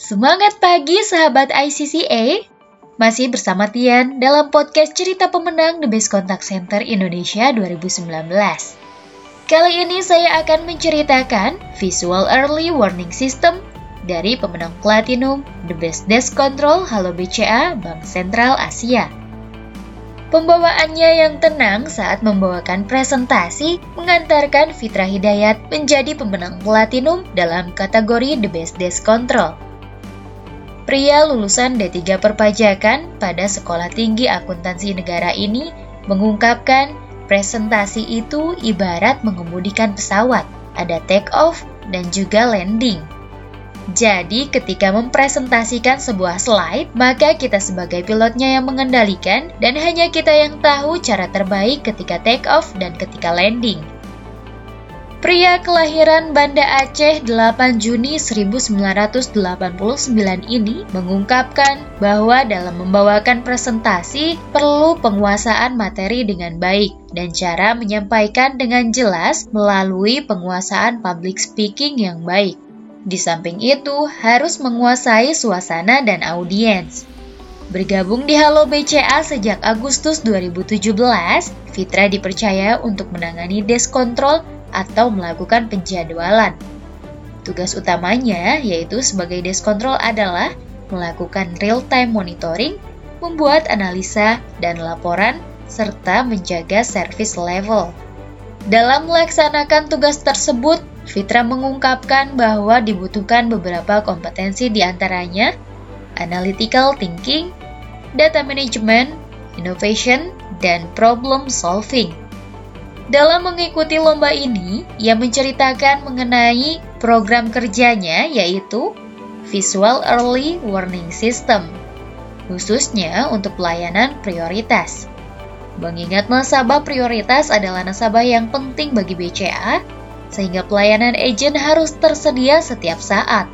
Semangat pagi sahabat ICCA. Masih bersama Tian dalam podcast cerita pemenang The Best Contact Center Indonesia 2019. Kali ini saya akan menceritakan Visual Early Warning System dari pemenang Platinum The Best Desk Control Halo BCA Bank Sentral Asia. Pembawaannya yang tenang saat membawakan presentasi mengantarkan Fitra Hidayat menjadi pemenang platinum dalam kategori The Best Desk Control. Pria lulusan D3 Perpajakan pada Sekolah Tinggi Akuntansi Negara ini mengungkapkan presentasi itu ibarat mengemudikan pesawat, ada take off dan juga landing. Jadi, ketika mempresentasikan sebuah slide, maka kita sebagai pilotnya yang mengendalikan dan hanya kita yang tahu cara terbaik ketika take off dan ketika landing. Pria kelahiran Banda Aceh 8 Juni 1989 ini mengungkapkan bahwa dalam membawakan presentasi perlu penguasaan materi dengan baik dan cara menyampaikan dengan jelas melalui penguasaan public speaking yang baik. Di samping itu, harus menguasai suasana dan audiens. Bergabung di Halo BCA sejak Agustus 2017, Fitra dipercaya untuk menangani desk control atau melakukan penjadwalan. Tugas utamanya yaitu sebagai desk control adalah melakukan real-time monitoring, membuat analisa dan laporan, serta menjaga service level. Dalam melaksanakan tugas tersebut, Fitra mengungkapkan bahwa dibutuhkan beberapa kompetensi di antaranya analytical thinking, data management, innovation, dan problem solving. Dalam mengikuti lomba ini, ia menceritakan mengenai program kerjanya yaitu Visual Early Warning System, khususnya untuk pelayanan prioritas. Mengingat nasabah prioritas adalah nasabah yang penting bagi BCA, sehingga pelayanan agent harus tersedia setiap saat.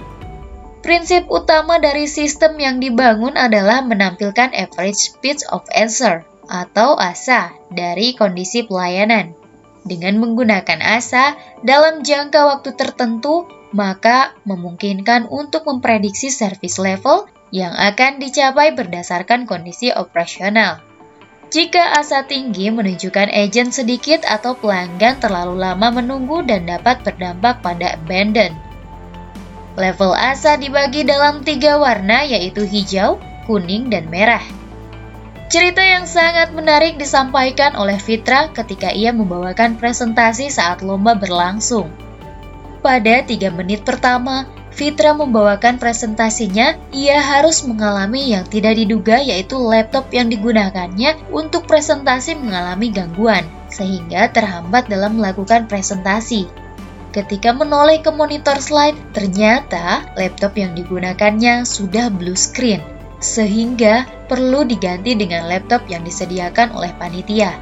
Prinsip utama dari sistem yang dibangun adalah menampilkan average speed of answer atau ASA dari kondisi pelayanan. Dengan menggunakan ASA dalam jangka waktu tertentu, maka memungkinkan untuk memprediksi service level yang akan dicapai berdasarkan kondisi operasional. Jika asa tinggi menunjukkan agent sedikit atau pelanggan terlalu lama menunggu dan dapat berdampak pada abandon. Level asa dibagi dalam tiga warna yaitu hijau, kuning, dan merah. Cerita yang sangat menarik disampaikan oleh Fitra ketika ia membawakan presentasi saat lomba berlangsung. Pada tiga menit pertama, Fitra membawakan presentasinya, ia harus mengalami yang tidak diduga yaitu laptop yang digunakannya untuk presentasi mengalami gangguan, sehingga terhambat dalam melakukan presentasi. Ketika menoleh ke monitor slide, ternyata laptop yang digunakannya sudah blue screen, sehingga perlu diganti dengan laptop yang disediakan oleh panitia.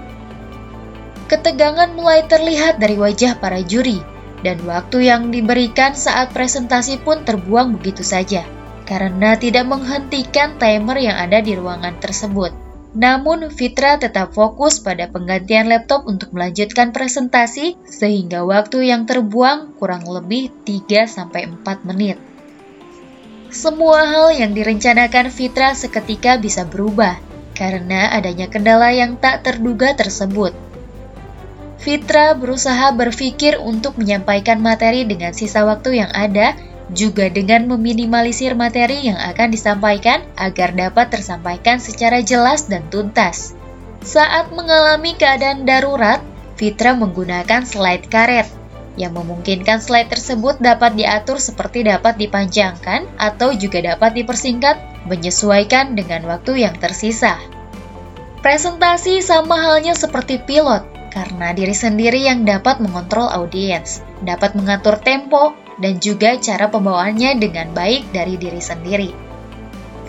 Ketegangan mulai terlihat dari wajah para juri, dan waktu yang diberikan saat presentasi pun terbuang begitu saja karena tidak menghentikan timer yang ada di ruangan tersebut. Namun Fitra tetap fokus pada penggantian laptop untuk melanjutkan presentasi sehingga waktu yang terbuang kurang lebih 3-4 menit. Semua hal yang direncanakan Fitra seketika bisa berubah karena adanya kendala yang tak terduga tersebut. Fitra berusaha berpikir untuk menyampaikan materi dengan sisa waktu yang ada, juga dengan meminimalisir materi yang akan disampaikan agar dapat tersampaikan secara jelas dan tuntas. Saat mengalami keadaan darurat, Fitra menggunakan slide karet yang memungkinkan slide tersebut dapat diatur seperti dapat dipanjangkan atau juga dapat dipersingkat menyesuaikan dengan waktu yang tersisa. Presentasi sama halnya seperti pilot, karena diri sendiri yang dapat mengontrol audiens, dapat mengatur tempo, dan juga cara pembawaannya dengan baik dari diri sendiri.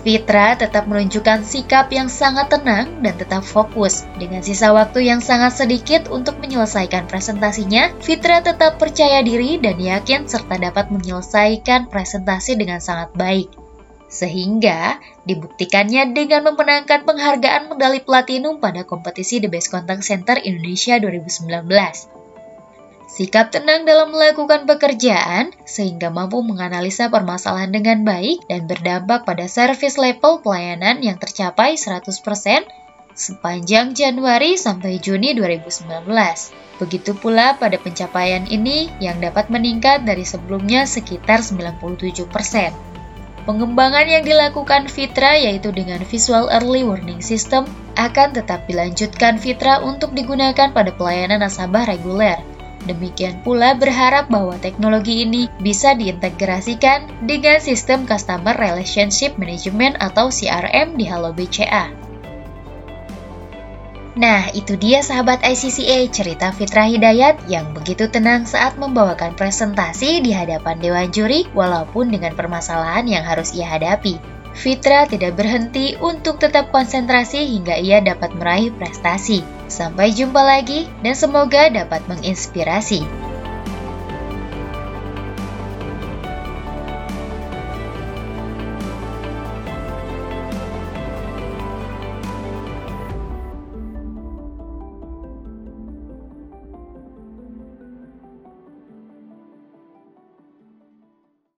Fitra tetap menunjukkan sikap yang sangat tenang dan tetap fokus. Dengan sisa waktu yang sangat sedikit untuk menyelesaikan presentasinya, Fitra tetap percaya diri dan yakin serta dapat menyelesaikan presentasi dengan sangat baik sehingga dibuktikannya dengan memenangkan penghargaan medali platinum pada kompetisi The Best Contact Center Indonesia 2019. Sikap tenang dalam melakukan pekerjaan sehingga mampu menganalisa permasalahan dengan baik dan berdampak pada service level pelayanan yang tercapai 100% sepanjang Januari sampai Juni 2019. Begitu pula pada pencapaian ini yang dapat meningkat dari sebelumnya sekitar 97%. Pengembangan yang dilakukan Fitra yaitu dengan Visual Early Warning System akan tetap dilanjutkan Fitra untuk digunakan pada pelayanan nasabah reguler Demikian pula berharap bahwa teknologi ini bisa diintegrasikan dengan sistem Customer Relationship Management atau CRM di Halo BCA. Nah, itu dia sahabat ICCA cerita Fitra Hidayat yang begitu tenang saat membawakan presentasi di hadapan Dewan Juri walaupun dengan permasalahan yang harus ia hadapi. Fitra tidak berhenti untuk tetap konsentrasi hingga ia dapat meraih prestasi. Sampai jumpa lagi dan semoga dapat menginspirasi.